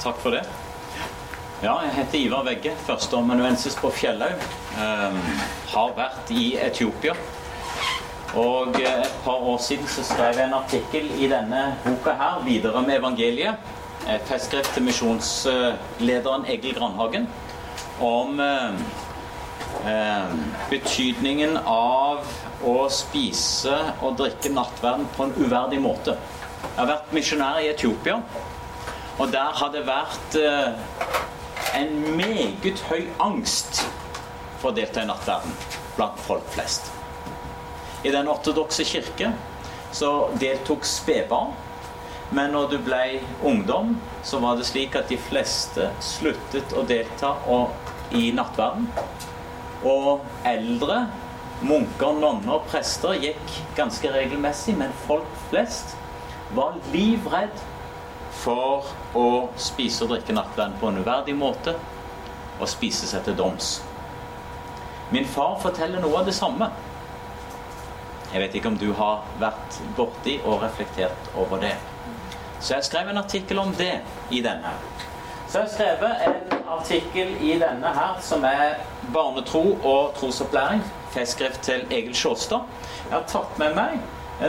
Takk for det. Ja, jeg heter Ivar Vegge, førsteamanuensis på Fjellhaug. Um, har vært i Etiopia. Og eh, et par år siden så skrev jeg en artikkel i denne boka her, 'Videre med evangeliet'. Et festskrift til misjonslederen Egil Grandhagen om eh, eh, betydningen av å spise og drikke nattverden på en uverdig måte. Jeg har vært misjonær i Etiopia, og der har det vært eh, en meget høy angst for å delta i nattverden blant folk flest. I den ortodokse kirke så deltok spedbarn. Men når du ble ungdom, så var det slik at de fleste sluttet å delta i nattverden. Og eldre, munker, nonner, og prester gikk ganske regelmessig, men folk flest var livredd for å spise og drikke nattverden på en uverdig måte og spise seg til doms. Min far forteller noe av det samme. Jeg vet ikke om du har vært borti og reflektert over det. Så jeg skrev en artikkel om det i denne. Så jeg har skrevet en artikkel i denne her som er barnetro og trosopplæring. Festskrift til Egil Sjåstad. Jeg har tatt med meg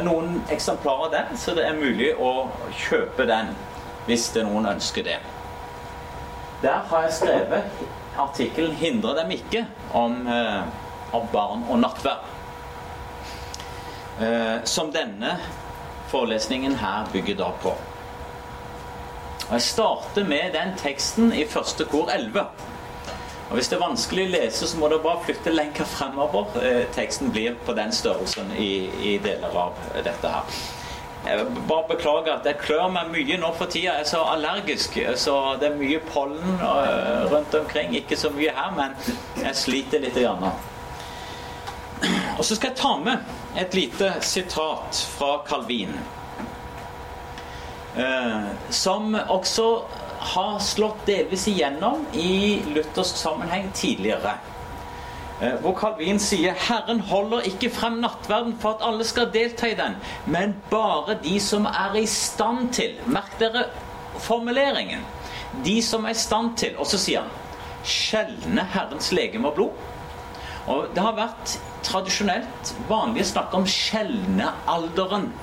noen eksemplarer av den, så det er mulig å kjøpe den hvis det noen ønsker det. Der har jeg skrevet artikkelen 'Hindre dem ikke' om, eh, om barn og nattverd. Eh, som denne forelesningen her bygger da på. Og Jeg starter med den teksten i første kor 11. Og Hvis det er vanskelig å lese, så må du bare flytte lenka fremover. Eh, teksten blir på den størrelsen i, i deler av dette her. Jeg bare beklager at jeg klør meg mye nå for tida. Jeg er så allergisk. Så det er mye pollen eh, rundt omkring. Ikke så mye her, men jeg sliter litt. Grann. Og så skal jeg ta med et lite sitat fra Calvin. Eh, som også har slått delvis igjennom i luthersk sammenheng tidligere. Eh, hvor Calvin sier 'Herren holder ikke frem nattverden for at alle skal delta i den', men bare de som er i stand til. Merk dere formuleringen. De som er i stand til. Og så sier han 'skjelne Herrens legeme og blod'. Og Det har vært tradisjonelt vanlig å snakke om skjelnealderen.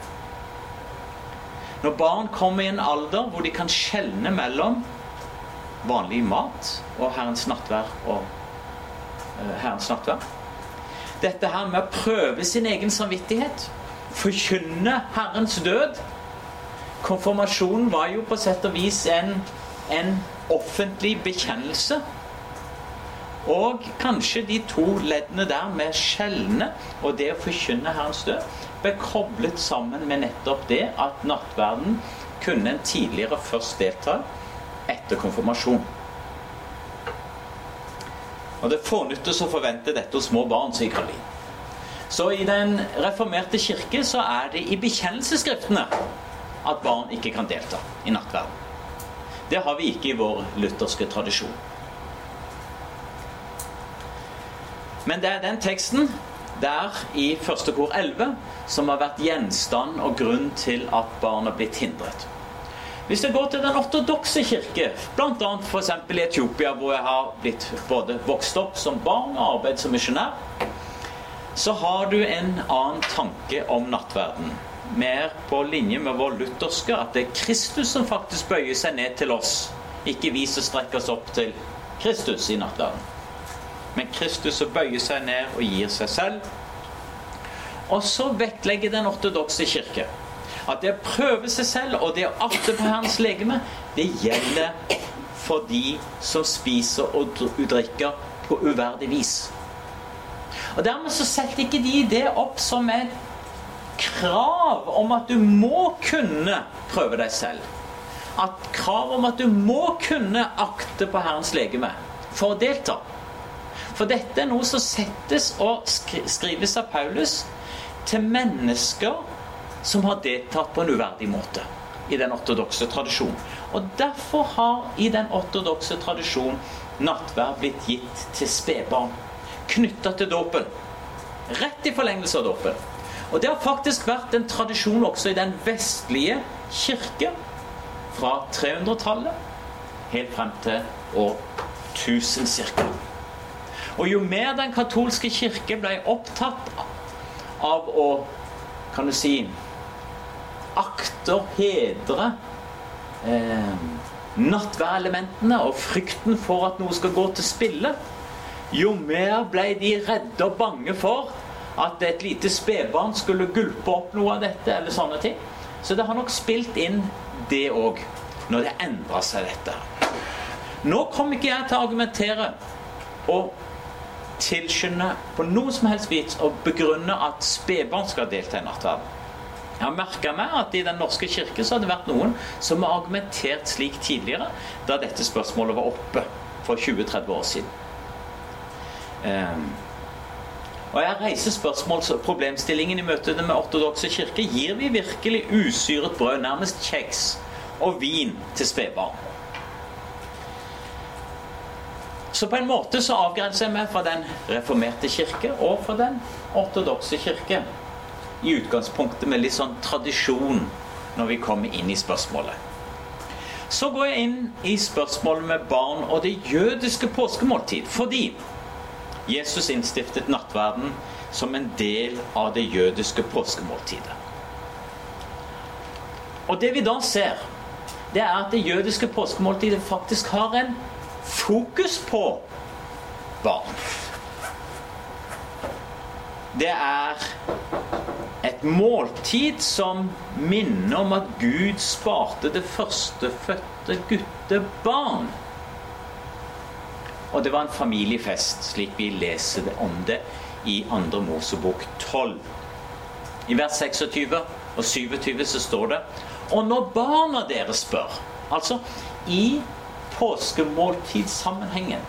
Når barn kommer i en alder hvor de kan skjelne mellom vanlig mat og Herrens nattverd og Herrens nattverd. Dette her med å prøve sin egen samvittighet, forkynne Herrens død. Konfirmasjonen var jo på sett og vis en, en offentlig bekjennelse og kanskje de to leddene der med skjelne og det å forkynne Herrens død ble koblet sammen med nettopp det at nattverden kunne en tidligere først delta etter konfirmasjon. Og Det fånyttes å forvente dette hos små barn, sier Karlin. Så i Den reformerte kirke så er det i bekjennelsesskriftene at barn ikke kan delta i nattverden. Det har vi ikke i vår lutherske tradisjon. Men det er den teksten der i første kor 11 som har vært gjenstand og grunn til at barn har blitt hindret. Hvis jeg går til den ortodokse kirke, bl.a. f.eks. i Etiopia, hvor jeg har blitt både vokst opp som barn og arbeidet som misjonær, så har du en annen tanke om nattverden. Mer på linje med vår lutherske, at det er Kristus som faktisk bøyer seg ned til oss. Ikke vi som strekker oss opp til Kristus i nattverden men Kristus som bøyer seg ned og gir seg selv. Og så vektlegger den ortodokse kirke at det å prøve seg selv og det å akte på Herrens legeme, det gjelder for de som spiser og drikker på uverdig vis. Og Dermed så setter ikke de det opp som et krav om at du må kunne prøve deg selv. At krav om at du må kunne akte på Herrens legeme for å delta. For dette er noe som settes og skrives av Paulus til mennesker som har deltatt på en uverdig måte i den ortodokse tradisjonen. Og derfor har i den ortodokse tradisjonen nattverd blitt gitt til spedbarn. Knytta til dåpen. Rett i forlengelse av dåpen. Og det har faktisk vært en tradisjon også i den vestlige kirke fra 300-tallet helt frem til år 1000 ca. Og jo mer den katolske kirke ble opptatt av å kan du si akte og hedre eh, nattværelementene og frykten for at noe skal gå til spille, jo mer ble de redde og bange for at et lite spedbarn skulle gulpe opp noe av dette, eller sånne ting. Så det har nok spilt inn det òg, når det endra seg, dette. Nå kommer ikke jeg til å argumentere og tilskynde på noe som helst vis å begrunne at spedbarn skal delta i nattverden. Jeg har merka meg at i Den norske kirke så har det vært noen som har argumentert slik tidligere, da dette spørsmålet var oppe for 20-30 år siden. Um, og jeg reiser spørsmål problemstillingen i møte med ortodokse kirke. Gir vi virkelig usyret brød, nærmest kjeks, og vin til spedbarn? Så på en måte så avgrenser jeg meg fra den reformerte kirke og fra den ortodokse kirke. I utgangspunktet med litt sånn tradisjon når vi kommer inn i spørsmålet. Så går jeg inn i spørsmålet med barn og det jødiske påskemåltid. Fordi Jesus innstiftet nattverden som en del av det jødiske påskemåltidet. Og det vi da ser, det er at det jødiske påskemåltidet faktisk har en fokus på barn. Det er et måltid som minner om at Gud sparte det førstefødte guttebarn. Og det var en familiefest, slik vi leser om det i 2. Mosebok 12. I vers 26 og 27 så står det Og når barna deres spør Altså i påskemåltidssammenhengen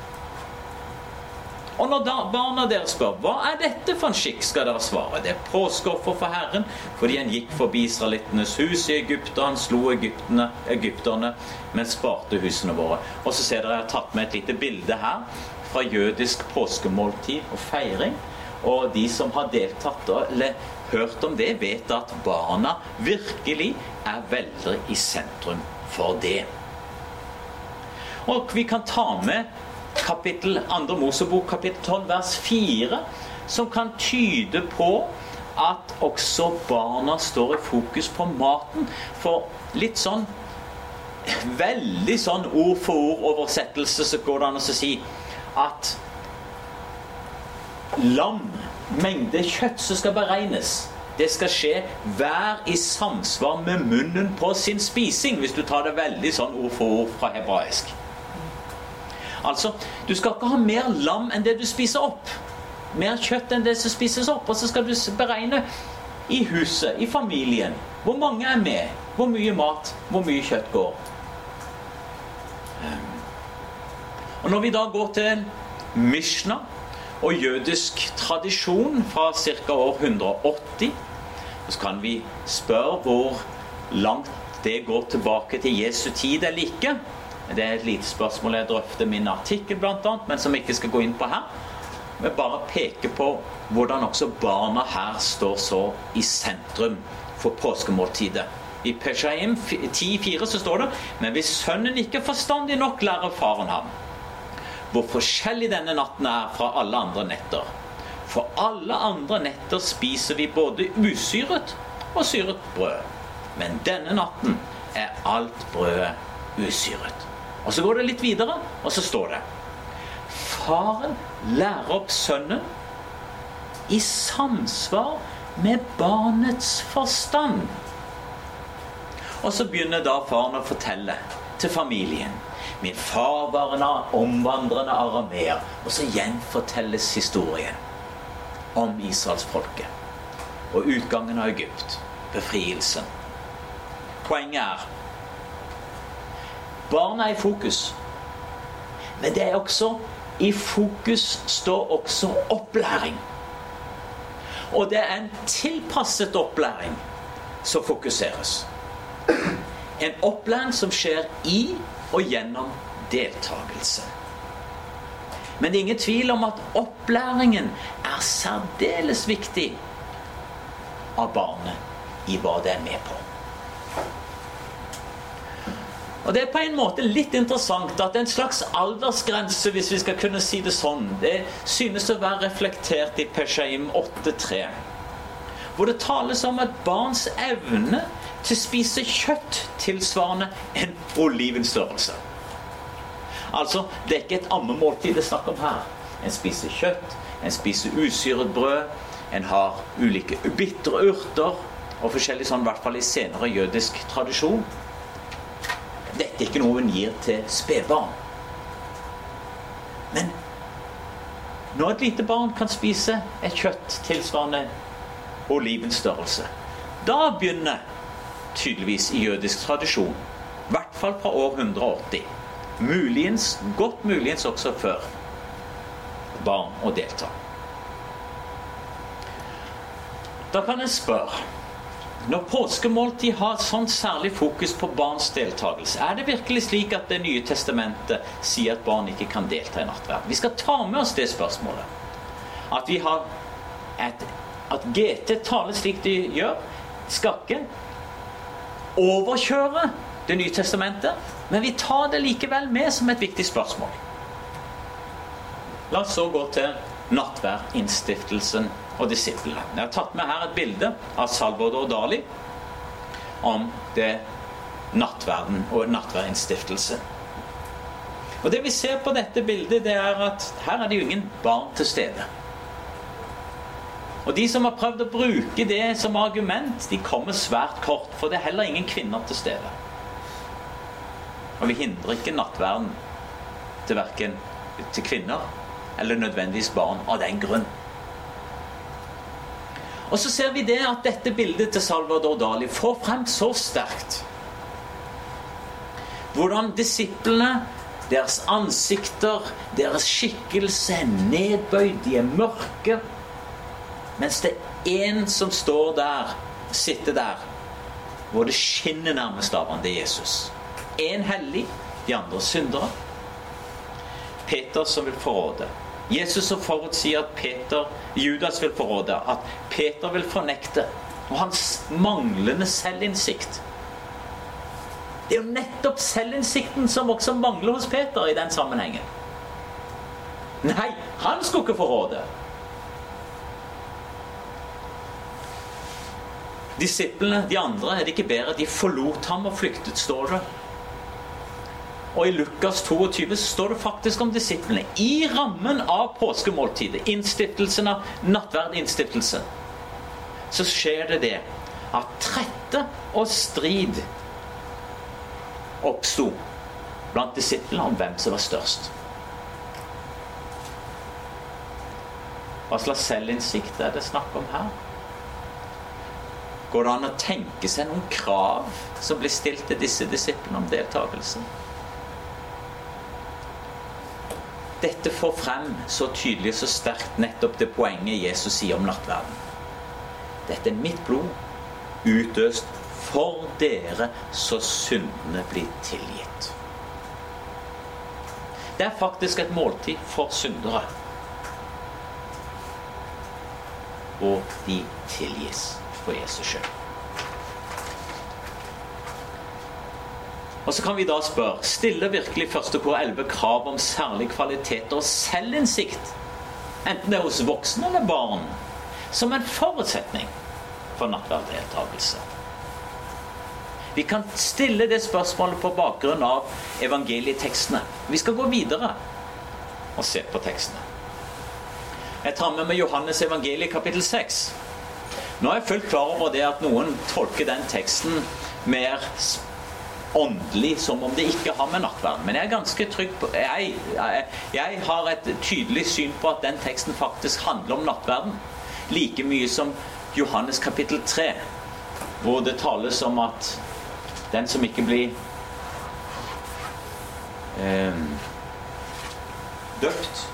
og når barna deres spør hva er dette for en skikk, skal dere svare. Det er påskeoffer for Herren, fordi han gikk forbi israelittenes hus i Egypt, og han slo egypterne, egypterne, men sparte husene våre. Og så ser dere jeg har tatt med et lite bilde her fra jødisk påskemåltid og feiring. Og de som har deltatt eller hørt om det, vet at barna virkelig er veldig i sentrum for det. Og vi kan ta med kapittel 2. Mosebok kapittel 12 vers 4, som kan tyde på at også barna står i fokus på maten. For litt sånn Veldig sånn ord for ord-oversettelse så går det an å si at lam, mengde kjøtt som skal beregnes, det skal skje hver i samsvar med munnen på sin spising, hvis du tar det veldig sånn ord for ord fra hebraisk. Altså, du skal ikke ha mer lam enn det du spiser opp. Mer kjøtt enn det som spises opp. Og så skal du beregne i huset, i familien. Hvor mange er med? Hvor mye mat? Hvor mye kjøtt går? Ehm. Og Når vi da går til Mishna og jødisk tradisjon fra ca. år 180, så kan vi spørre hvor langt det går tilbake til Jesu tid eller ikke. Det er et lite spørsmål jeg drøfter min artikkel, bl.a., men som jeg ikke skal gå inn på her. Men bare peke på hvordan også barna her står så i sentrum for påskemåltidet. I Peshaim 10,4 så står det Men hvis sønnen ikke forstandig nok, lærer faren ham. Hvor forskjellig denne natten er fra alle andre netter. For alle andre netter spiser vi både usyret og syret brød. Men denne natten er alt brødet usyret. Og så går det litt videre, og så står det Faren lærer opp sønnen i samsvar med barnets forstand. Og så begynner da faren å fortelle til familien. Min far var en omvandrende arameer. Og så gjenfortelles historien om israelsfolket. Og utgangen av Egypt. Befrielsen. Poenget er Barna er i fokus. Men det er også i fokus står også opplæring. Og det er en tilpasset opplæring som fokuseres. En opplæring som skjer i og gjennom deltakelse. Men det er ingen tvil om at opplæringen er særdeles viktig av barnet i hva det er med på. Og Det er på en måte litt interessant at en slags aldersgrense, hvis vi skal kunne si det sånn, det synes å være reflektert i Peshaim 8.3. Hvor det tales om et barns evne til å spise kjøtt tilsvarende en olivenstørrelse. Altså, det er ikke et ammemåltid det er snakk om her. En spiser kjøtt, en spiser usyret brød, en har ulike bitre urter og forskjellig sånn, i hvert fall i senere jødisk tradisjon. Dette er ikke noe hun gir til spedbarn. Men når et lite barn kan spise et kjøtt tilsvarende olivenstørrelse, da begynner tydeligvis i jødisk tradisjon, i hvert fall fra år 180, muligens, godt muligens også før, barn å delta. Da kan en spørre når påskemåltid har sånn særlig fokus på barns deltakelse, er det virkelig slik at Det nye testamentet sier at barn ikke kan delta i nattverd? Vi skal ta med oss det spørsmålet. At vi har et, at GT taler slik de gjør, skal ikke overkjøre Det nye testamentet, men vi tar det likevel med som et viktig spørsmål. La oss så gå til nattværdinnstiftelsen og disiplene. Jeg har tatt med her et bilde av Salvador Dali om det nattverden og nattverdinstiftelse. Og Det vi ser på dette bildet, det er at her er det jo ingen barn til stede. Og De som har prøvd å bruke det som argument, de kommer svært kort. For det er heller ingen kvinner til stede. Og vi hindrer ikke nattverden til verken til kvinner eller nødvendigvis barn av den grunn. Og så ser vi det at dette bildet til Salvador Dali får frem så sterkt hvordan disiplene, deres ansikter, deres skikkelse er nedbøyd, de er mørke. Mens det er én som står der, sitter der, hvor det skinner nærmest av ham, det er Jesus. Én hellig, de andre syndere. Peter som vil forråde. Jesus som forutsier at Peter, Judas vil forråde, at Peter vil fornekte. Og hans manglende selvinnsikt. Det er jo nettopp selvinnsikten som også mangler hos Peter i den sammenhengen. Nei, han skulle ikke forråde. Disiplene, de andre, er det ikke bedre? De forlot ham og flyktet, står det. Og i Lukas 22 står det faktisk om disiplene. I rammen av påskemåltidet, innstiftelsen av nattverdinnstiftelsen, så skjer det det at trette og strid oppsto blant disiplene om hvem som var størst. Hva slags selvinnsikt er det snakk om her? Går det an å tenke seg noen krav som blir stilt til disse disiplene om deltakelse? Dette får frem så tydelig og så sterkt nettopp det poenget Jesus sier om nattverden. Dette er mitt blod, utøst for dere, så syndene blir tilgitt. Det er faktisk et måltid for syndere. Og de tilgis for Jesus skyld. Og så kan vi da spørre stiller virkelig 1. kor 11 krav om særlig kvalitet og selvinnsikt, enten det er hos voksne eller barn, som en forutsetning for nattverddeltakelse? Vi kan stille det spørsmålet på bakgrunn av evangelietekstene. Vi skal gå videre og se på tekstene. Jeg tar med meg Johannes evangeliet kapittel 6. Nå er jeg fullt klar over det at noen tolker den teksten mer åndelig som om det ikke har med nattverd. Men jeg er ganske trygg på jeg, jeg, jeg, har et tydelig syn på at den teksten faktisk handler om nattverden. Like mye som Johannes kapittel 3, hvor det tales om at den som ikke blir eh, døpt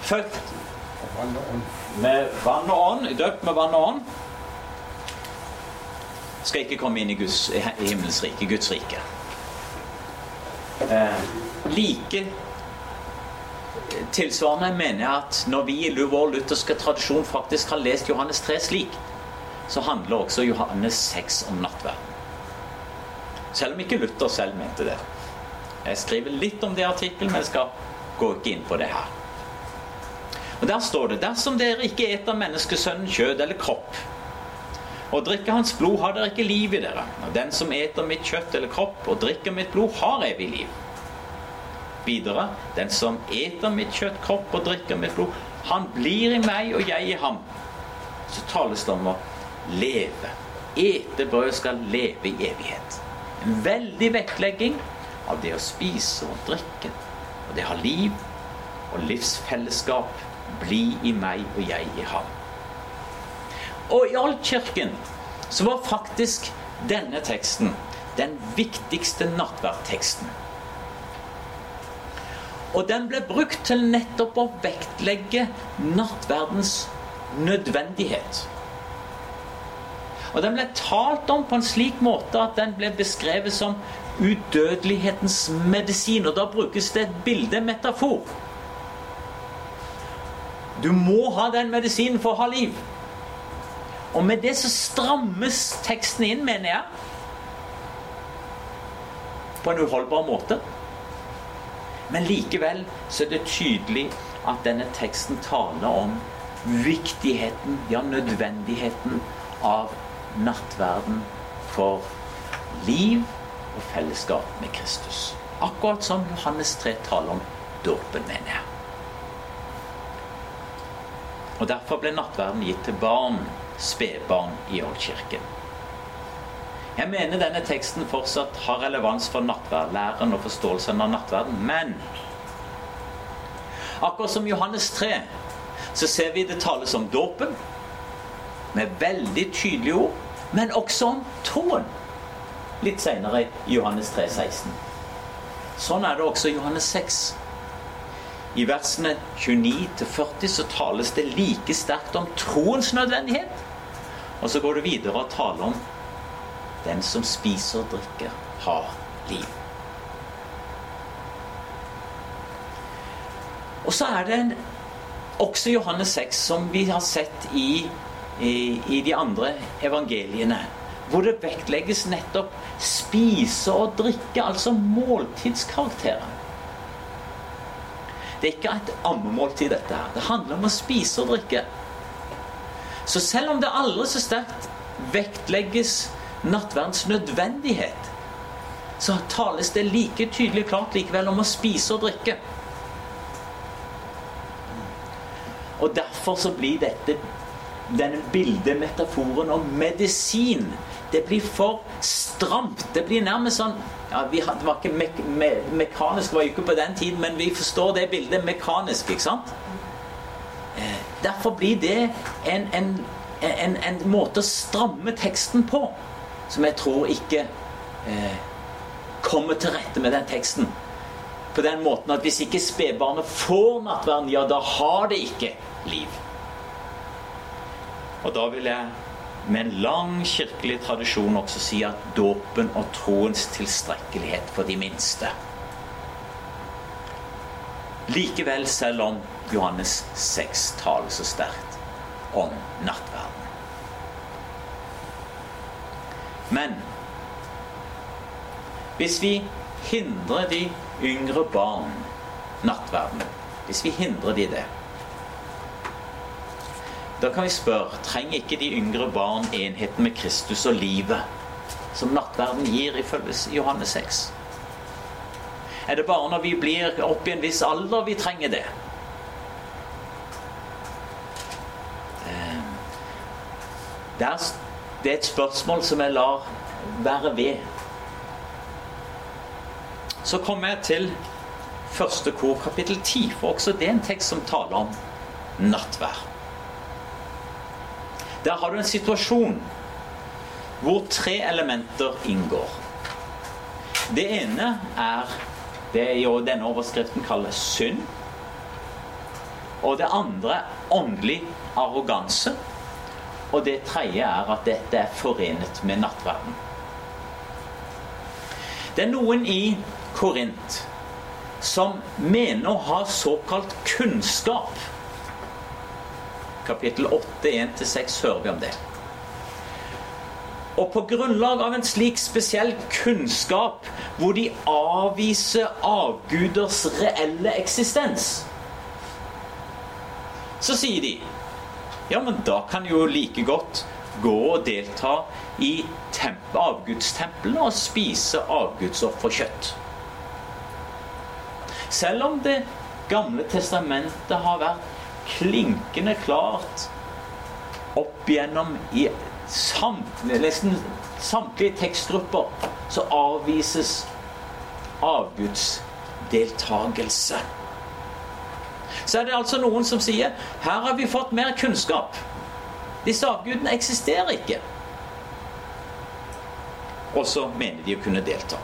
Født. med vann og ånd, døpt med vann og ånd skal ikke komme inn i, Guds, i Guds rike. Eh, like tilsvarende mener jeg at når vi i vår lutherske tradisjon faktisk har lest Johannes 3 slik, så handler også Johannes 6 om nattverden. Selv om ikke Luther selv mente det. Jeg skriver litt om det i artikkelen, men jeg skal gå ikke inn på det her. Og Der står det dersom dere ikke eter menneskesønnen kjød eller kropp, og drikke hans blod, har dere ikke liv i dere. Og den som eter mitt kjøtt eller kropp og drikker mitt blod, har evig liv. Videre, den som eter mitt kjøtt, kropp og drikker mitt blod, han blir i meg og jeg i ham. Så tales det om å leve. Ete brød skal leve i evighet. En veldig vektlegging av det å spise og drikke. Og det har liv og livsfellesskap. Bli i meg og jeg i ham. Og i Altkirken så var faktisk denne teksten den viktigste nattverdteksten. Og den ble brukt til nettopp å vektlegge nattverdens nødvendighet. Og den ble talt om på en slik måte at den ble beskrevet som udødelighetens medisin. Og da brukes det et bilde, metafor. Du må ha den medisinen for å ha liv. Og med det så strammes teksten inn, mener jeg. På en uholdbar måte. Men likevel så er det tydelig at denne teksten taler om viktigheten, ja nødvendigheten, av nattverden for liv og fellesskap med Kristus. Akkurat som Johannes 3 taler om dåpen, mener jeg. Og Derfor ble nattverden gitt til barn, spedbarn, i Oldkirken. Jeg mener denne teksten fortsatt har relevans for nattverdlæren og forståelsen av nattverden, men akkurat som Johannes 3 så ser vi det tales om dåpen, med veldig tydelige ord, men også om troen. Litt senere i Johannes 3, 16. Sånn er det også i Johannes 6. I versene 29-40 så tales det like sterkt om troens nødvendighet. Og så går det videre og taler om den som spiser og drikker, har liv. Og så er det en, også Johannes 6, som vi har sett i i, i de andre evangeliene. Hvor det vektlegges nettopp spise og drikke, altså måltidskarakteren. Det er ikke et ammemåltid, dette her. Det handler om å spise og drikke. Så selv om det aldri så sterkt vektlegges nattverdens nødvendighet, så tales det like tydelig klart likevel om å spise og drikke. Og derfor så blir dette denne bildemetaforen om medisin. Det blir for stramt. Det blir nærmest sånn ja, vi, Det var ikke me me mekanisk, var jo ikke på den tiden, men vi forstår det bildet mekanisk, ikke sant? Eh, derfor blir det en, en, en, en, måte å stramme teksten på som jeg tror ikke eh, kommer til rette med den teksten. På den måten at hvis ikke spedbarnet får nattverden, ja, da har det ikke liv. Og da vil jeg med en lang kirkelig tradisjon også si at dåpen og troens tilstrekkelighet for de minste. Likevel, selv om Johannes 6 taler så sterkt om nattverden. Men hvis vi hindrer de yngre barn nattverden, hvis vi hindrer de det da kan vi spørre trenger ikke de yngre barn enheten med Kristus og livet som nattverden gir, ifølge Johannes 6? Er det bare når vi blir opp i en viss alder vi trenger det? Eh, det er, et spørsmål som jeg lar være ved. Så kommer jeg til første kor, kapittel 10, for også det er en tekst som taler om nattvær. Der har du en situasjon hvor tre elementer inngår. Det ene er det er jo denne overskriften kalles synd. Og det andre åndelig arroganse. Og det tredje er at dette er forenet med nattverden. Det er noen i Korint som mener å ha såkalt kunnskap kapittel 8, 1-6 hører vi om det. Og på grunnlag av en slik spesiell kunnskap, hvor de avviser avguders reelle eksistens, så sier de ja, men da kan jo like godt gå og delta i avgudstemplene og spise avgudsofferkjøtt. Selv om Det gamle testamentet har vært klinkende klart opp igjennom i samtlige, nesten samtlige tekstgrupper, så avvises avgudsdeltagelse. Så er det altså noen som sier her har vi fått mer kunnskap. Disse avgudene eksisterer ikke. Og så mener de å kunne delta.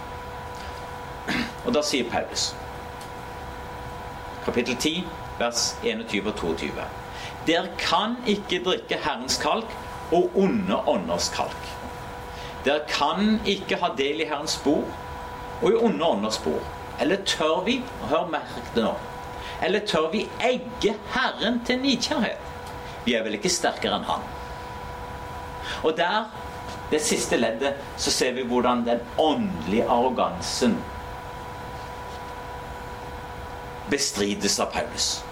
Og da sier Paulus kapittel 10, vers 21 og 22. Dere kan ikke drikke Herrens kalk og onde ånders kalk. Dere kan ikke ha del i Herrens spor og i onde ånders spor. Eller tør vi Hør, merk det nå. Eller tør vi egge Herren til nidkjærhet? Vi er vel ikke sterkere enn Han. Og der, det siste leddet, så ser vi hvordan den åndelige arrogansen bestrides av Paulus.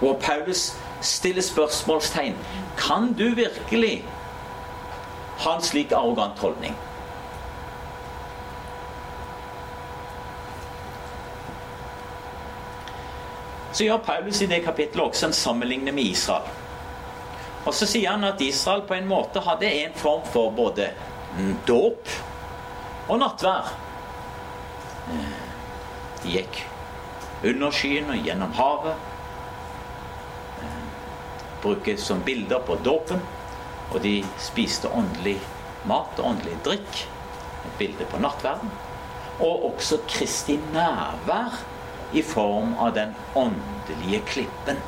Og Paulus stiller spørsmålstegn. Kan du virkelig ha en slik arrogant holdning? Så gjør Paulus i det kapittelet også en sammenligning med Israel. Og så sier han at Israel på en måte hadde en form for både dåp og nattvær. De gikk under skyen og gjennom havet. Brukes som bilder på dåpen. Og de spiste åndelig mat og åndelig drikk. Et bilde på nattverden. Og også Kristi nærvær i form av den åndelige klippen.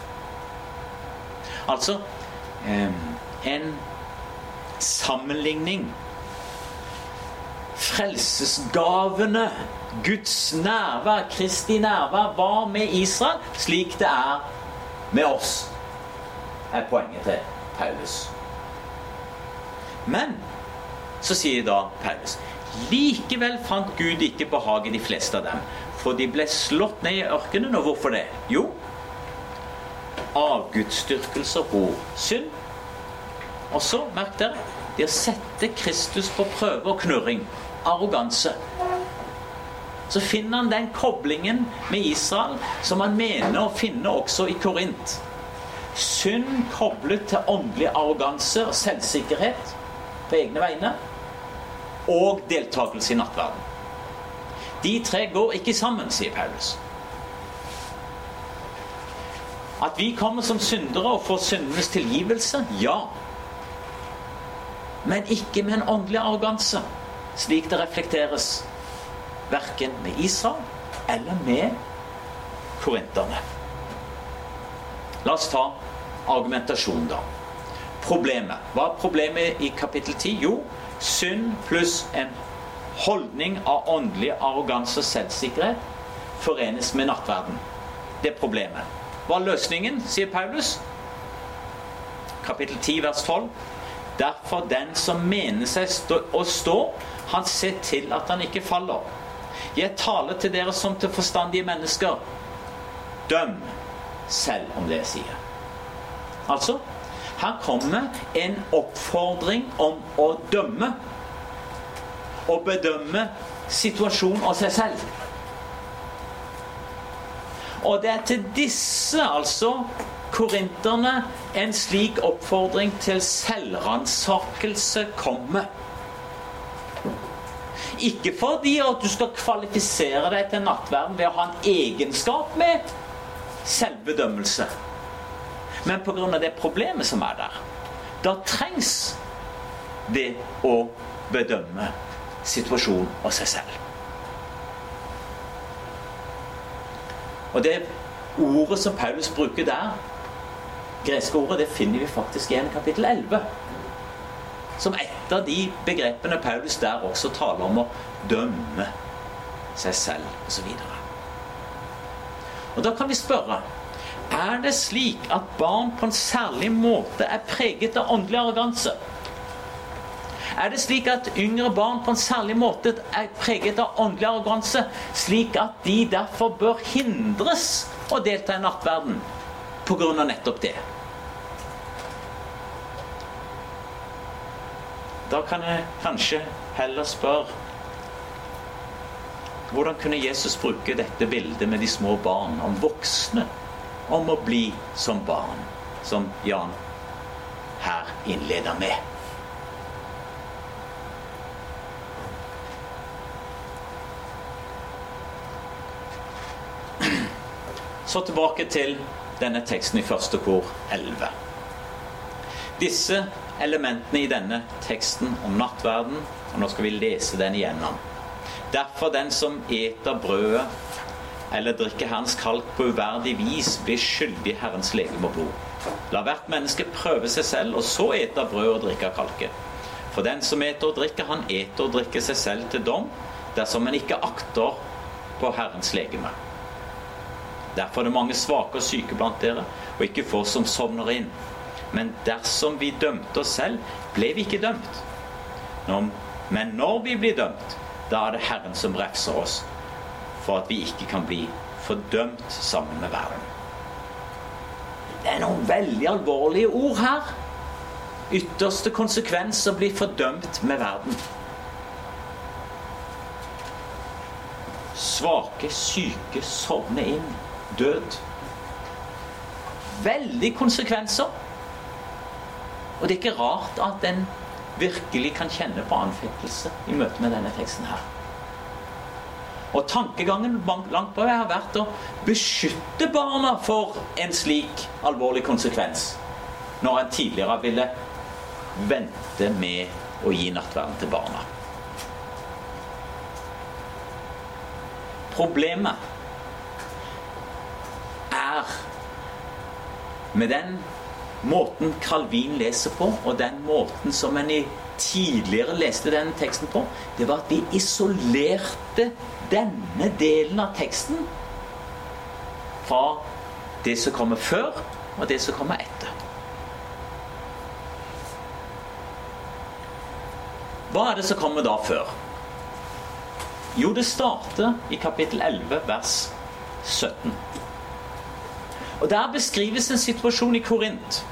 Altså en sammenligning. Frelsesgavene, Guds nærvær, Kristi nærvær, var med Israel slik det er med oss, er poenget til Paulus. Men så sier da Paulus Likevel fant Gud ikke behag i de fleste av dem, for de ble slått ned i ørkenen. Og hvorfor det? Jo, avgudsdyrkelse og synd. Og så, merk dere, det å sette Kristus på prøve og knurring. Arroganse. Så finner han den koblingen med Israel som han mener å finne også i Korint. Synd koblet til åndelig arroganse og selvsikkerhet på egne vegne. Og deltakelse i nattverden. De tre går ikke sammen, sier Paulus. At vi kommer som syndere og får syndenes tilgivelse? Ja. Men ikke med en åndelig arroganse, slik det reflekteres verken med Israel eller med korinterne. La oss ta argumentasjonen, da. Problemet. Hva er problemet i kapittel 10? Jo, synd pluss en holdning av åndelig arroganse og selvsikkerhet forenes med nattverden. Det er problemet. Hva er løsningen, sier Paulus? Kapittel 10, vers 12. Derfor den som mener seg stå, å stå, han ser til at han ikke faller. Jeg taler til dere som til forstandige mennesker. Døm selv om det jeg sier. Altså, her kommer en oppfordring om å dømme. Og bedømme situasjonen og seg selv. Og det er til disse, altså korinterne, en slik oppfordring til selvransakelse kommer. Ikke fordi at du skal kvalifisere deg til nattverden ved å ha en egenskap med selvbedømmelse, men pga. det problemet som er der. Da trengs det å bedømme situasjonen og seg selv. Og det ordet som Paulus bruker der, greske ordet, det finner vi faktisk igjen i kapittel 11. Som et av de begrepene Paulus der også taler om å dømme seg selv osv. Og da kan vi spørre er det slik at barn på en særlig måte er preget av åndelig arroganse? Er det slik at yngre barn på en særlig måte er preget av åndelig arroganse, slik at de derfor bør hindres å delta i nattverden pga. nettopp det? Da kan jeg kanskje heller spørre hvordan kunne Jesus bruke dette bildet med de små barn om voksne om å bli som barn, som Jan her innleder med? Så tilbake til denne teksten i første kor 11. Disse elementene i denne teksten om nattverden, og nå skal vi lese den igjennom. Derfor den som eter brødet eller drikker Herrens kalk på uverdig vis, blir skyldig Herrens legeme og blod. La hvert menneske prøve seg selv, og så ete brød og drikke kalket. For den som eter og drikker, han eter og drikker seg selv til dom, dersom han ikke akter på Herrens legeme. Derfor er det mange svake og syke blant dere, og ikke få som sovner inn. Men dersom vi dømte oss selv, ble vi ikke dømt. Men når vi blir dømt, da er det Herren som refser oss, for at vi ikke kan bli fordømt sammen med verden. Det er noen veldig alvorlige ord her. Ytterste konsekvens å bli fordømt med verden. Svake, syke sovner inn død. Veldig konsekvenser. Og det er ikke rart at en virkelig kan kjenne på anfektelse i møte med denne teksten her. Og tankegangen langt på vei har vært å beskytte barna for en slik alvorlig konsekvens, når en tidligere ville vente med å gi nattverden til barna. Problemet er med den måten Calvin leser på, og den måten som en tidligere leste den teksten på, det var at de isolerte denne delen av teksten fra det som kommer før, og det som kommer etter. Hva er det som kommer da før? Jo, det starter i kapittel 11, vers 17. Og Der beskrives en situasjon i Korint.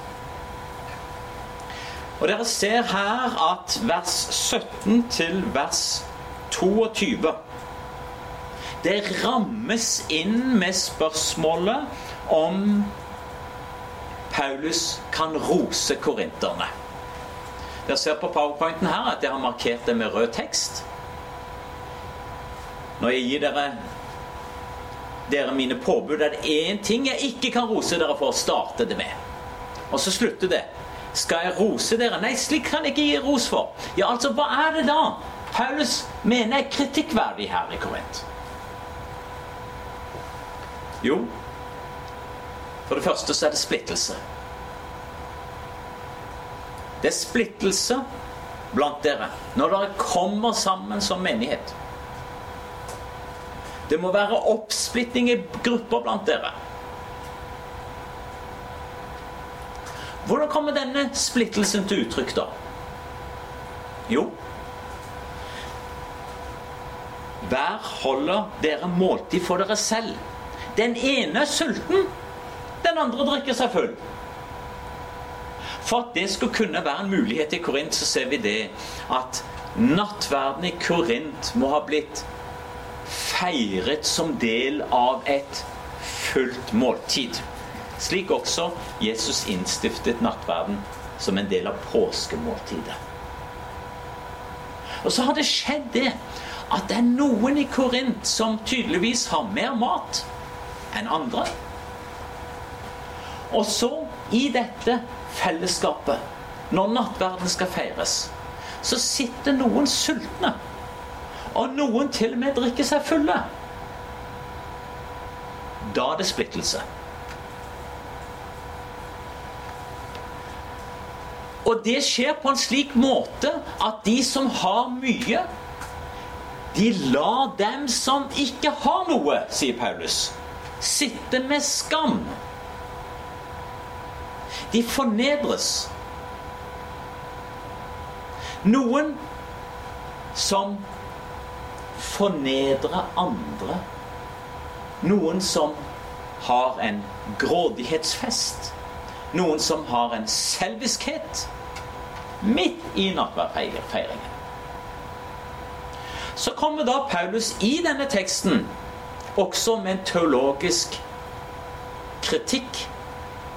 Og Dere ser her at vers 17 til vers 22 Det rammes inn med spørsmålet om Paulus kan rose korinterne. Dere ser på powerpointen her at jeg har markert det med rød tekst. Når jeg gir dere dere mine påbud, er det én ting jeg ikke kan rose dere for. å starte det med. Og så slutter det. Skal jeg rose dere? Nei, slik kan jeg ikke gi ros for. Ja, altså, hva er det da Paulus mener er kritikkverdig her i Korint? Jo, for det første så er det splittelse. Det er splittelse blant dere når dere kommer sammen som menighet. Det må være oppsplitting i grupper blant dere. Hvordan kommer denne splittelsen til uttrykk, da? Jo Hver holder dere måltid for dere selv. Den ene er sulten, den andre drikker seg full. For at det skulle kunne være en mulighet i Korint, så ser vi det at nattverden i Korint må ha blitt feiret som del av et fullt måltid. Slik også Jesus innstiftet nattverden som en del av påskemåltidet. Og så har det skjedd det at det er noen i Korint som tydeligvis har mer mat enn andre. Og så, i dette fellesskapet, når nattverden skal feires, så sitter noen sultne og noen til og med drikker seg fulle. Da er det splittelse. Og det skjer på en slik måte at de som har mye, de lar dem som ikke har noe, sier Paulus, sitte med skam. De fornedres. Noen som fornedrer andre. Noen som har en grådighetsfest. Noen som har en selviskhet midt i nattverdfeiringen. Så kommer da Paulus i denne teksten også med en teologisk kritikk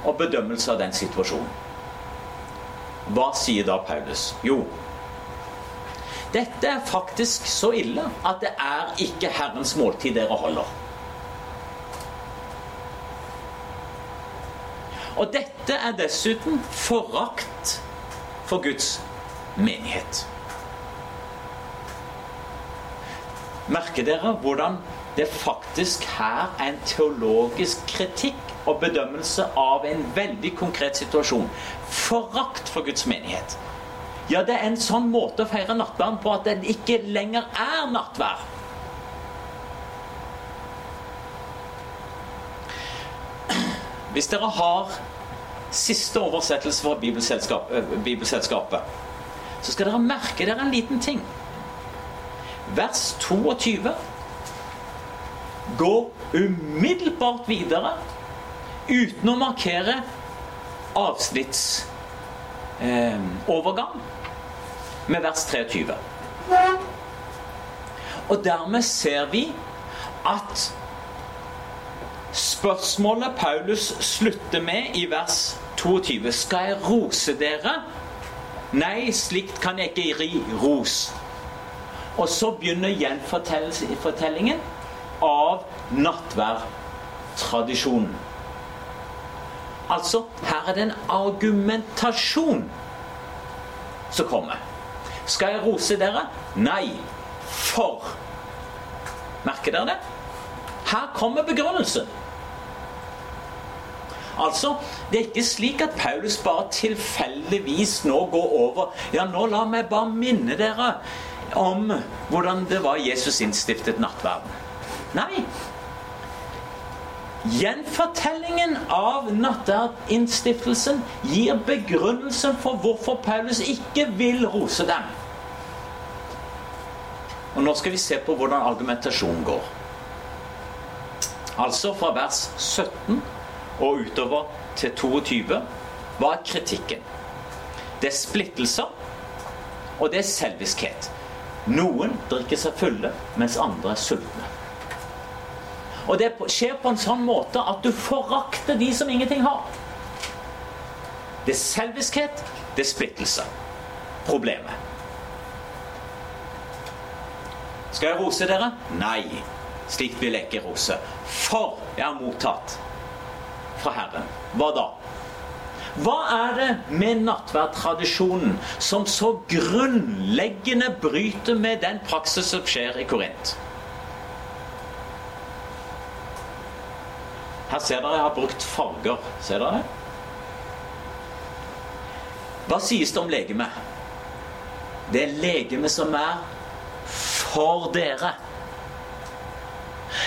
og bedømmelse av den situasjonen. Hva sier da Paulus? Jo, dette er faktisk så ille at det er ikke Herrens måltid dere holder. Og dette er dessuten forakt for Guds menighet. Merker dere hvordan det faktisk her er en teologisk kritikk og bedømmelse av en veldig konkret situasjon. Forakt for Guds menighet. Ja, det er en sånn måte å feire nattverden på at det ikke lenger er nattverd. Hvis dere har siste oversettelse fra Bibelselskapet, Bibelselskapet, så skal dere merke dere en liten ting. Vers 22 går umiddelbart videre uten å markere avsnittsovergang eh, med vers 23. Og dermed ser vi at spørsmålet Paulus slutter med i vers 22 Skal jeg rose dere? Nei, slikt kan jeg ikke ri ros. Og så begynner gjenfortellingen av nattverdtradisjonen. Altså, her er det en argumentasjon som kommer. Skal jeg rose dere? Nei. For. Merker dere det? Her kommer begrunnelsen. Altså, Det er ikke slik at Paulus bare tilfeldigvis nå går over Ja, nå la meg bare minne dere om hvordan det var Jesus innstiftet nattverden. Nei. Gjenfortellingen av nattverdinnstiftelsen gir begrunnelsen for hvorfor Paulus ikke vil rose dem. Og Nå skal vi se på hvordan argumentasjonen går. Altså fra vers 17 og utover til 22 hva er kritikken? Det er splittelser, og det er selviskhet. Noen drikker seg fulle, mens andre er sultne. Og det skjer på en sånn måte at du forakter de som ingenting har. Det er selviskhet, det er splittelse. Problemet. Skal jeg rose dere? Nei. Slikt vil jeg ikke rose. For jeg har mottatt fra Herren. Hva da? Hva er det med nattverdtradisjonen som så grunnleggende bryter med den praksis som skjer i Korint? Her ser dere jeg har brukt farger. Ser dere? Hva sies det om legemet? Det er legemet som er for dere.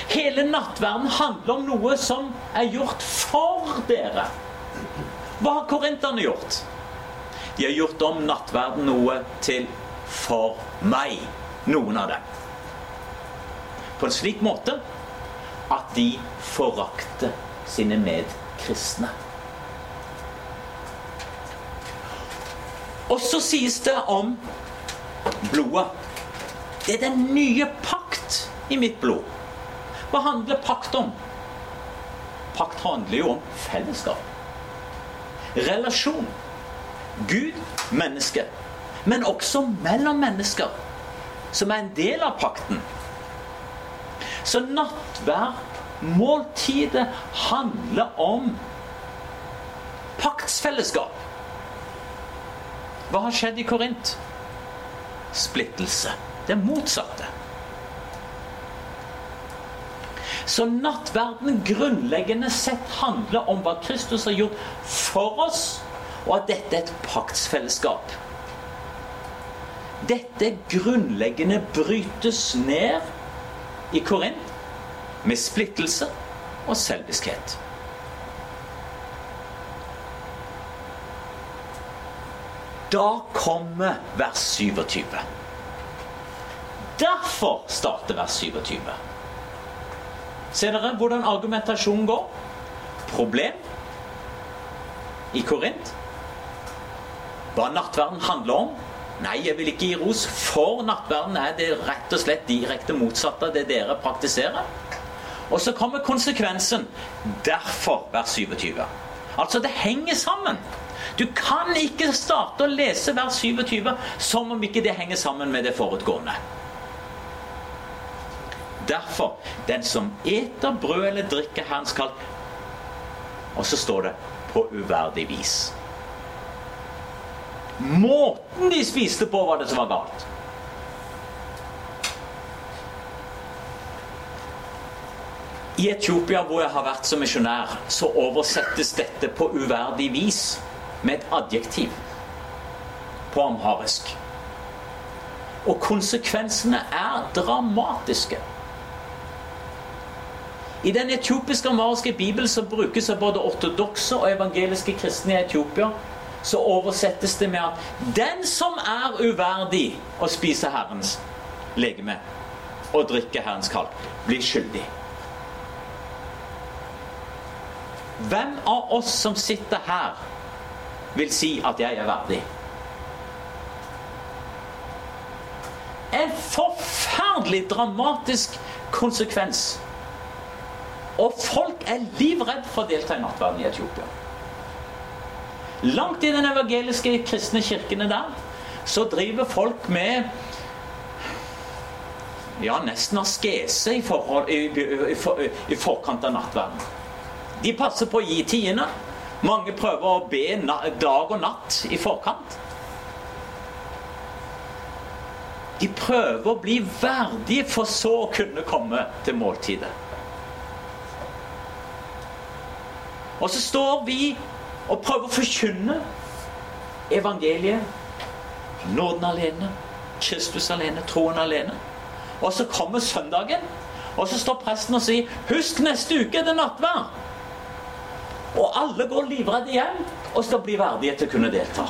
Hele nattverden handler om noe som er gjort for dere. Hva har korinterne gjort? De har gjort om nattverden noe til for meg. Noen av dem. På en slik måte at de forakter sine medkristne. Og så sies det om blodet. Det er den nye pakt i mitt blod. Hva handler pakt om? Pakt handler jo om fellesskap. Relasjon. Gud, menneske. Men også mellom mennesker, som er en del av pakten. Så nattverd, måltidet, handler om paktsfellesskap. Hva har skjedd i Korint? Splittelse. Det motsatte. Så nattverden grunnleggende sett handler om hva Kristus har gjort for oss, og at dette er et paktsfellesskap. Dette grunnleggende brytes ned i Korint med splittelse og da kommer vers 27. Derfor starter vers 27. Ser dere hvordan argumentasjonen går? Problem i Korint. Hva nattverden handler om? Nei, jeg vil ikke gi ros, for nattverden er det rett og slett direkte motsatte av det dere praktiserer. Og så kommer konsekvensen. Derfor vers 27. Altså, det henger sammen. Du kan ikke starte å lese vers 27 som om ikke det henger sammen med det forutgående. Derfor den som eter brød eller drikker Herrens kall Og så står det 'på uverdig vis'. Måten de spiste på, var det som var galt. I Etiopia, hvor jeg har vært som misjonær, så oversettes dette på uverdig vis med et adjektiv på amharisk. Og konsekvensene er dramatiske. I den etiopiske amariske bibelen som brukes av både ortodokse og evangeliske kristne i Etiopia, så oversettes det med at 'den som er uverdig å spise Herrens legeme og drikke Herrens kalk, blir skyldig'. Hvem av oss som sitter her, vil si at jeg er verdig? En forferdelig dramatisk konsekvens og folk er livredd for å delta i nattverden i Etiopia. Langt i den evangeliske kristne kirkene der så driver folk med ja, nesten askese i, forhold, i, i, i, forkant av nattverden. De passer på å gi tiende. Mange prøver å be dag og natt i forkant. De prøver å bli verdige for så å kunne komme til måltidet. Og så står vi og prøver å forkynne evangeliet. Nåden alene, Kristus alene, troen alene. Og så kommer søndagen, og så står presten og sier 'Husk, neste uke er det nattverd'. Og alle går livredde hjem og skal bli verdige til å kunne delta.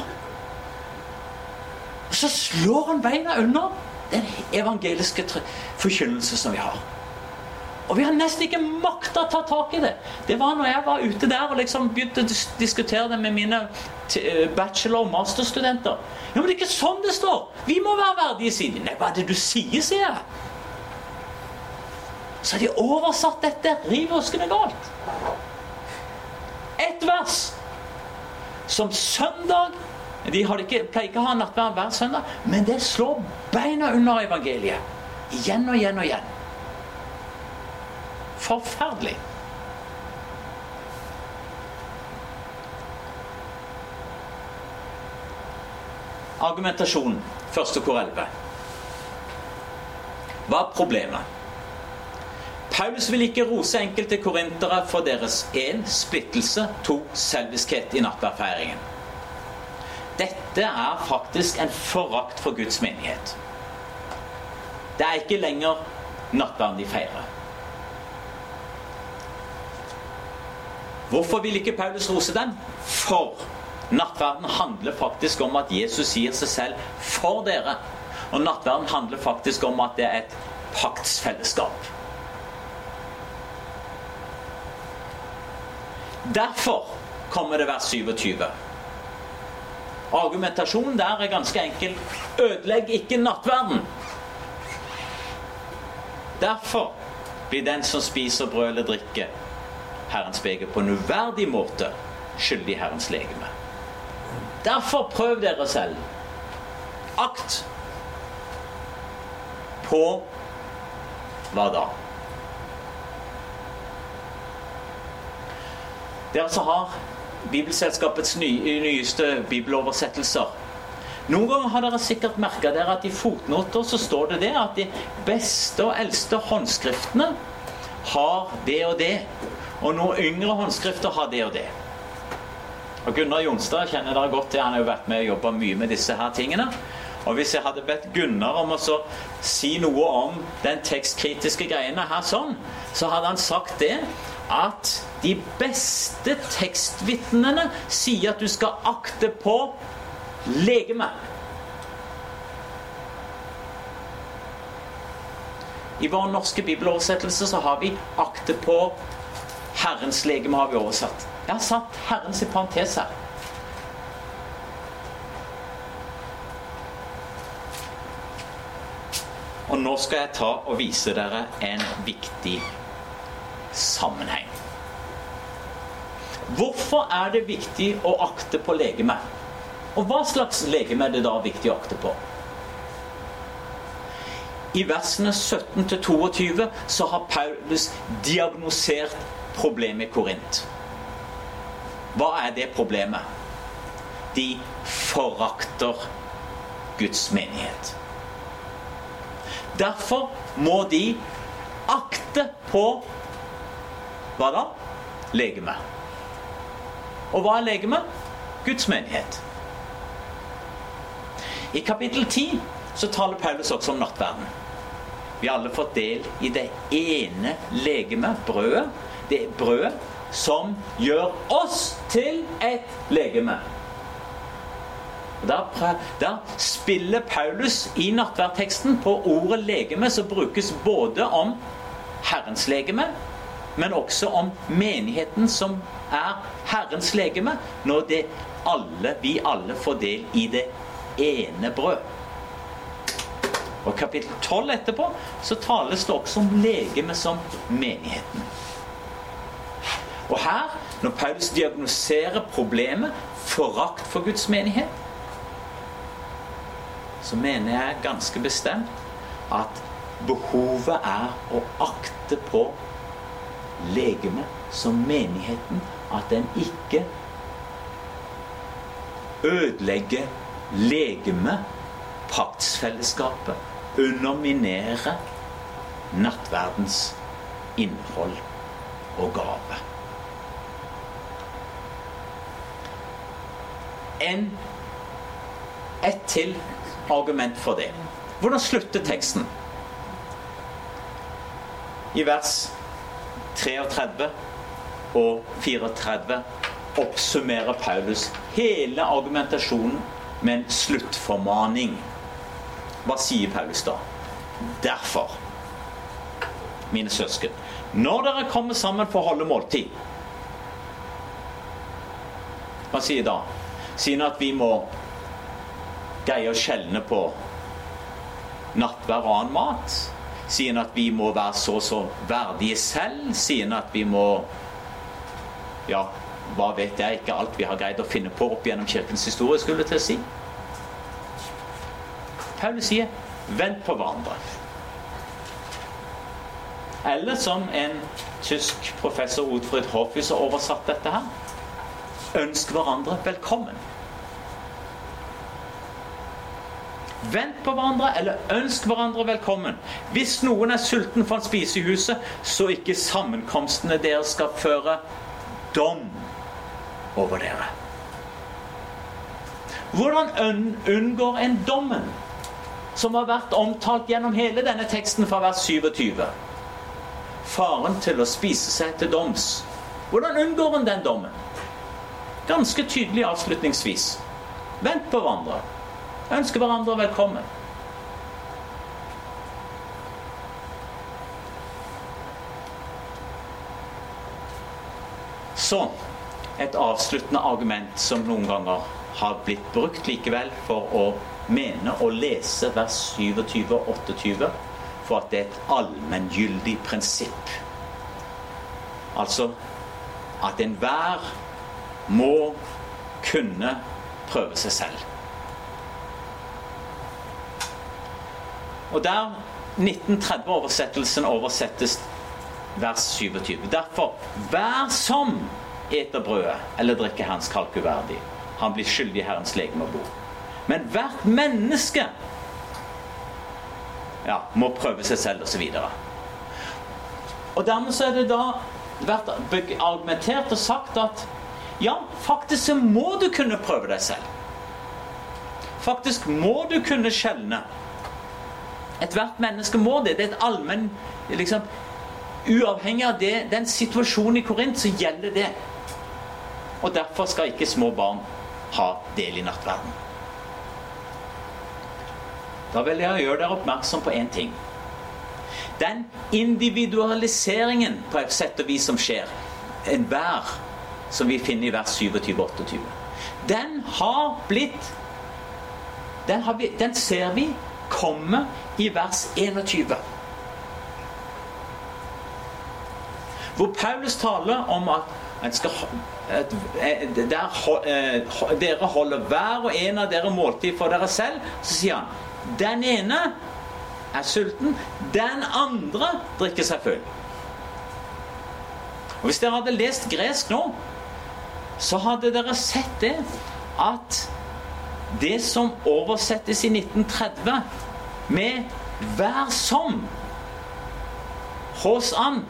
Og Så slår han beina under den evangeliske forkynnelse som vi har. Og vi har nesten ikke makta å ta tak i det. Det var når jeg var ute der og liksom begynte å diskutere det med mine eh, bachelor- og masterstudenter. Ja, men det er ikke sånn det står! Vi må være verdige, sier de. Nei, hva er det du sier, sier jeg. Så har de oversatt dette riv ruskende galt. Ett vers som søndag De ikke, pleier ikke å ha nattverd hver søndag, men det slår beina under evangeliet. Igjen og igjen og igjen. Forferdelig. Argumentasjonen, første kor 11. Hva er problemet? Paulus vil ikke rose enkelte korintere for deres én splittelse, to selviskhet i nattverdfeiringen. Dette er faktisk en forakt for Guds menighet. Det er ikke lenger nattverden de feirer. Hvorfor vil ikke Paulus rose dem? For nattverden handler faktisk om at Jesus sier seg selv 'for dere'. Og nattverden handler faktisk om at det er et paktsfellesskap. Derfor kommer det vers 27. Argumentasjonen der er ganske enkel. Ødelegg ikke nattverden. Derfor blir den som spiser brød eller drikke, Herrens beger på en uverdig måte skyldig Herrens legeme. Derfor prøv dere selv. Akt på hva da? Dere som har Bibelselskapets nyeste bibeloversettelser. Noen ganger har dere sikkert merka at i fotnoter så står det det at de beste og eldste håndskriftene har det og det. Og noen yngre håndskrifter har det og det. Og Gunnar Jonstad kjenner dere godt til. Han har jo vært med og jobba mye med disse her tingene. Og hvis jeg hadde bedt Gunnar om å si noe om den tekstkritiske greiene her sånn, så hadde han sagt det at de beste tekstvitnene sier at du skal akte på legeme. I vår norske bibeloversettelse så har vi 'akte på Herrens legeme'. har vi oversatt. Jeg har satt Herrens i parentes her. Og nå skal jeg ta og vise dere en viktig sammenheng. Hvorfor er det viktig å akte på legeme? Og hva slags legeme er det da viktig å akte på? I versene 17-22 så har Paulus diagnosert problemet i Korint. Hva er det problemet? De forakter Guds menighet. Derfor må de akte på hva da? Legeme. Og hva er legeme? Guds menighet. I kapittel 10 så taler Paulus også om nattverden. Vi har alle fått del i det ene legemet, brødet. Det brødet som gjør oss til et legeme. Der, der, spiller Paulus i nattverdteksten på ordet legeme, som brukes både om Herrens legeme, men også om menigheten som er Herrens legeme, når alle, vi alle får del i det ene brød. Og kapittel 12 etterpå så tales det også om legeme som menigheten. Og her, når Paulus diagnoserer problemet forakt for Guds menighet, så mener jeg ganske bestemt at behovet er å akte på legemet som menigheten. At den ikke ødelegger legemet, paktsfellesskapet, underminerer nattverdens innhold og gave. En ett til argument for det. Hvordan slutter teksten? I vers 33 og 34 oppsummerer Paulus hele argumentasjonen med en sluttformaning. Hva sier Paulus da? Derfor, mine søsken, når dere kommer sammen for å holde måltid Hva sier da? Han at vi må greie å skjelne på nattverd og annen mat. Siden at vi må være så så verdige selv. Siden at vi må Ja, hva vet jeg ikke alt vi har greid å finne på opp gjennom kirkens historie, skulle til å si. Paulus sier 'vent på hverandre'. Eller som en tysk professor Odfrid Hoffhus har oversatt dette her ønsk hverandre velkommen. Vent på hverandre, eller ønsk hverandre velkommen. Hvis noen er sulten for å spise i huset, så ikke sammenkomstene deres skal føre dom over dere. Hvordan unngår en dommen, som har vært omtalt gjennom hele denne teksten fra vers 27? Faren til å spise seg til doms. Hvordan unngår en den dommen? Ganske tydelig avslutningsvis. Vent på hverandre. Ønsker hverandre velkommen. Så et avsluttende argument som noen ganger har blitt brukt likevel for å mene og lese vers 27 og 28 for at det er et allmenngyldig prinsipp. Altså at enhver må kunne prøve seg selv. Og der 1930-oversettelsen oversettes vers 27. Derfor hver som eter brødet eller drikker Herrens kalk uverdig, han blir skyldig Herrens legeme og blod. Men hvert menneske ja, må prøve seg selv, osv. Og, og dermed så er det da vært argumentert og sagt at ja, faktisk så må du kunne prøve deg selv. Faktisk må du kunne skjelne. Ethvert menneske må det. Det er et allmenn liksom, Uavhengig av det, den situasjonen i Korint, så gjelder det. Og derfor skal ikke små barn ha del i nattverden. Da vil jeg gjøre dere oppmerksom på én ting. Den individualiseringen på et sett og vis som skjer, enhver som vi finner i vers 27-28, den har blitt den, har vi, den ser vi komme i vers 21. Hvor Paulus taler om at, skal, at der, eh, dere holder hver og en av dere måltid for dere selv, så sier han den ene er sulten, den andre drikker seg full. Og Hvis dere hadde lest gresk nå, så hadde dere sett det at det som oversettes i 1930 med 'vær som' hos an,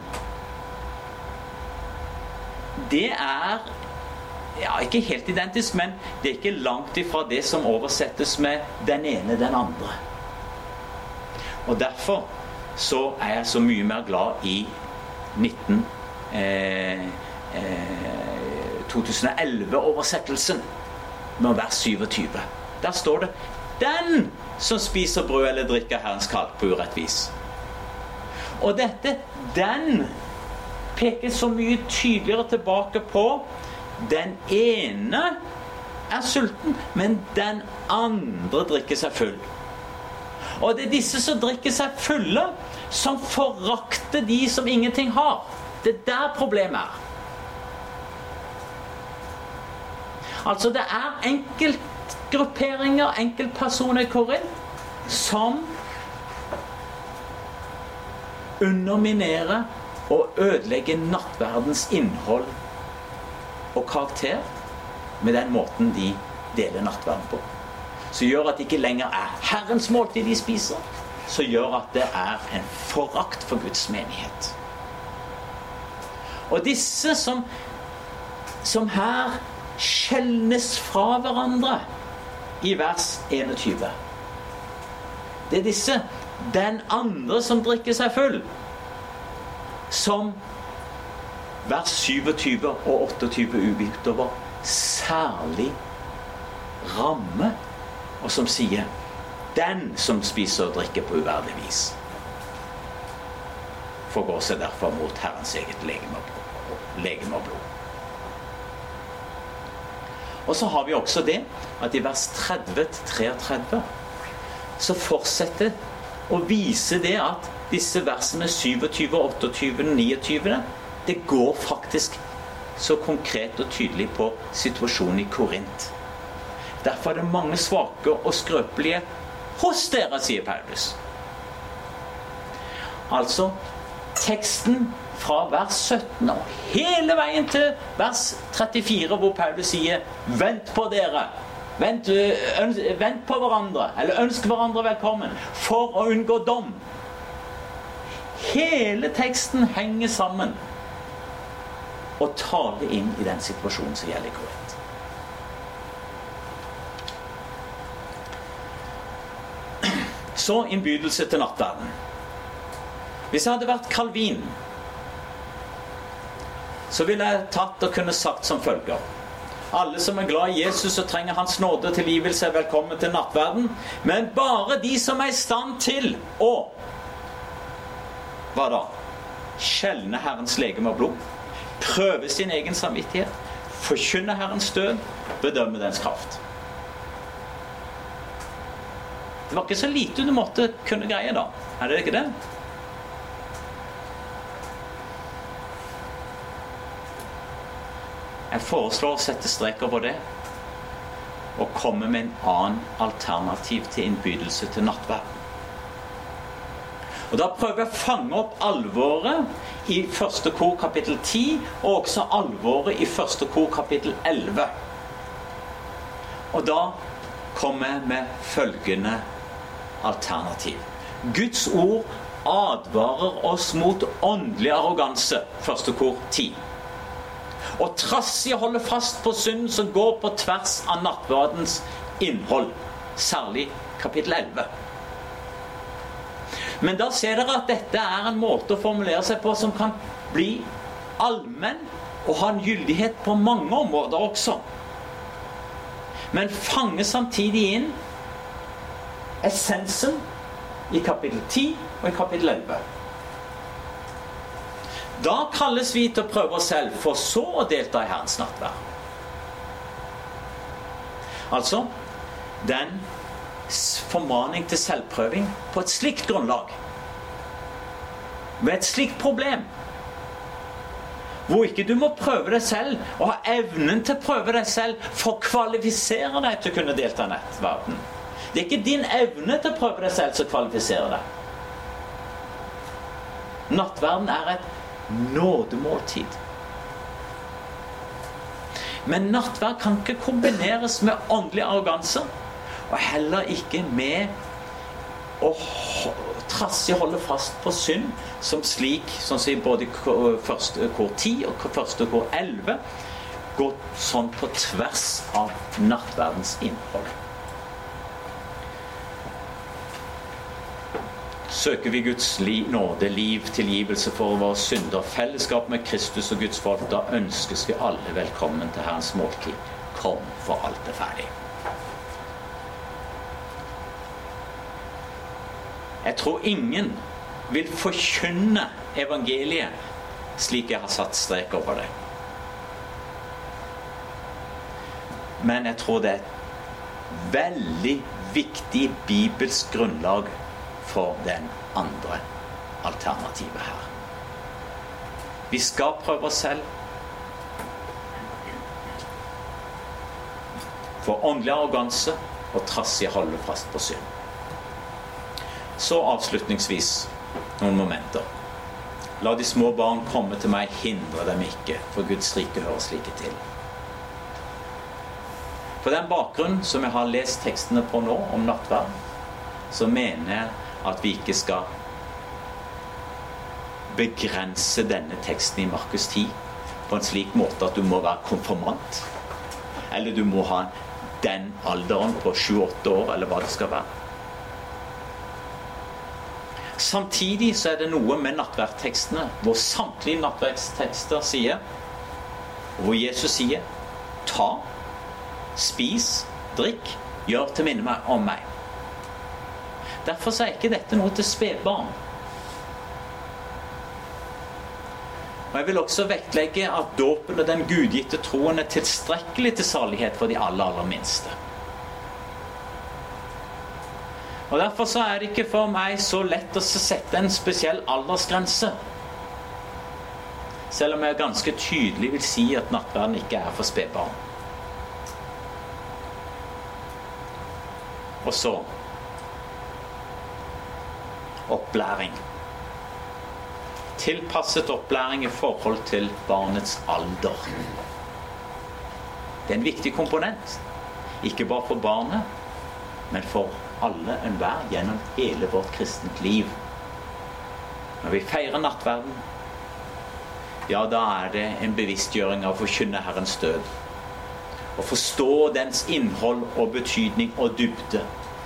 det er ja, ikke helt identisk, men det er ikke langt ifra det som oversettes med 'den ene, den andre'. Og derfor så er jeg så mye mer glad i 19 eh, eh, 2011-oversettelsen med vers 27. Der står det 'Den som spiser brød eller drikker Herrens kalk på urett vis'. Og dette 'den' peker så mye tydeligere tilbake på den ene er sulten, men den andre drikker seg full. Og det er disse som drikker seg fulle, som forakter de som ingenting har. Det er der problemet er. Altså, det er enkeltgrupperinger, enkeltpersoner i Korint, som underminerer og ødelegger nattverdens innhold og karakter med den måten de deler nattverden på. Som gjør at det ikke lenger er Herrens måltid de spiser, som gjør at det er en forakt for Guds menighet. Og disse som, som her skjelnes fra hverandre i vers 21. Det er disse, den andre som drikker seg full, som vers 27 og 28 utover særlig rammer, og som sier den som spiser og drikker på uverdig vis, forgår seg derfor mot Herrens eget legeme og blod. Og så har vi også det at i vers 30-33 så fortsetter å vise det at disse versene 27, 28, 29 det går faktisk så konkret og tydelig på situasjonen i Korint. Derfor er det mange svake og skrøpelige hos dere, sier Paulus. Altså teksten fra vers 17 og hele veien til vers 34, hvor Paulus sier 'Vent på dere'. Vent, vent, på hverandre, eller ønsk hverandre velkommen, for å unngå dom. Hele teksten henger sammen og taler inn i den situasjonen som gjelder Korint. Så innbydelse til nattverden. Hvis jeg hadde vært Calvin så ville jeg tatt og kunne sagt som følger. Alle som er glad i Jesus og trenger Hans nåde og tilgivelse, er velkommen til nattverden. Men bare de som er i stand til å Hva da? Skjelne Herrens legeme og blod. Prøve sin egen samvittighet. Forkynne Herrens død. Bedømme dens kraft. Det var ikke så lite du måtte kunne greie, da. Er det ikke det? Jeg foreslår å sette streker på det og komme med en annen alternativ til innbydelse til nattverd. Og Da prøver jeg å fange opp alvoret i første kor kapittel 10, og også alvoret i første kor kapittel 11. Og da kommer jeg med følgende alternativ. Guds ord advarer oss mot åndelig arroganse. Første kor 10 og trassig holde fast på synden som går på tvers av nattverdens innhold. Særlig kapittel 11. Men da ser dere at dette er en måte å formulere seg på som kan bli allmenn og ha en gyldighet på mange områder også. Men fange samtidig inn essensen i kapittel 10 og i kapittel 11. Da kalles vi til å prøve oss selv, for så å delta i Herrens nattverd. Altså den formaning til selvprøving på et slikt grunnlag. Med et slikt problem. Hvor ikke du må prøve deg selv og ha evnen til å prøve deg selv for å kvalifisere deg til å kunne delta i nettverden. Det er ikke din evne til å prøve deg selv som kvalifiserer deg. Nattverden er et nådemåltid. Men nattverd kan ikke kombineres med åndelig arroganse. Og heller ikke med å trassig holde fast på synd, som slik, som i både første kor 10 og første kor 11, går sånn på tvers av nattverdens innhold. Søker vi Guds nåde, liv, tilgivelse for våre synder, fellesskap med Kristus og Guds folk, da ønskes vi alle velkommen til Herrens måltid. Kom, for alt er ferdig. Jeg tror ingen vil forkynne evangeliet slik jeg har satt strek over det. Men jeg tror det er et veldig viktig bibelsk grunnlag for den andre alternativet her. Vi skal prøve oss selv. For åndelig arroganse og trassig holde fast på synd. Så avslutningsvis noen momenter. La de små barn komme til meg, hindre dem ikke, for Guds rike hører slike til. På den bakgrunn som jeg har lest tekstene på nå, om nattverd, så mener jeg at vi ikke skal begrense denne teksten i Markus 10 på en slik måte at du må være konfirmant. Eller du må ha den alderen på 7-8 år, eller hva det skal være. Samtidig så er det noe med nattverdtekstene hvor samtlige nattverdtekster sier Hvor Jesus sier Ta, spis, drikk, gjør til minne om meg. Derfor er ikke dette noe til spedbarn. Og Jeg vil også vektlegge at dåpen og den gudgitte troen er tilstrekkelig til salighet for de aller, aller minste. Og Derfor så er det ikke for meg så lett å sette en spesiell aldersgrense. Selv om jeg ganske tydelig vil si at nattverden ikke er for spedbarn. Og så opplæring. Tilpasset opplæring i forhold til barnets alder. Det er en viktig komponent. Ikke bare for barnet, men for alle enhver gjennom hele vårt kristent liv. Når vi feirer nattverden, ja, da er det en bevisstgjøring av å forkynne Herrens død. Å forstå dens innhold og betydning og dybde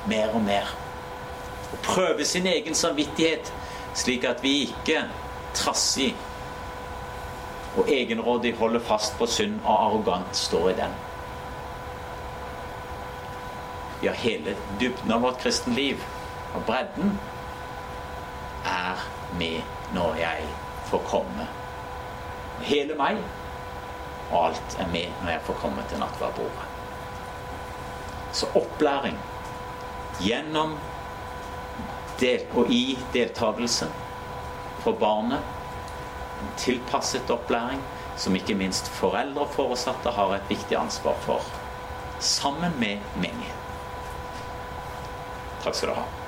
mer og mer. Å prøve sin egen samvittighet, slik at vi ikke trassig og egenrådig holder fast på synd og arrogant står i den ja, hele dybden av vårt kristenliv og bredden er med når jeg får komme. Hele meg og alt er med når jeg får komme til nattverdbordet. Så opplæring gjennom del, og i deltakelse for barnet. En tilpasset opplæring som ikke minst foreldre og foresatte har et viktig ansvar for. Sammen med menigheten. Takk skal du ha.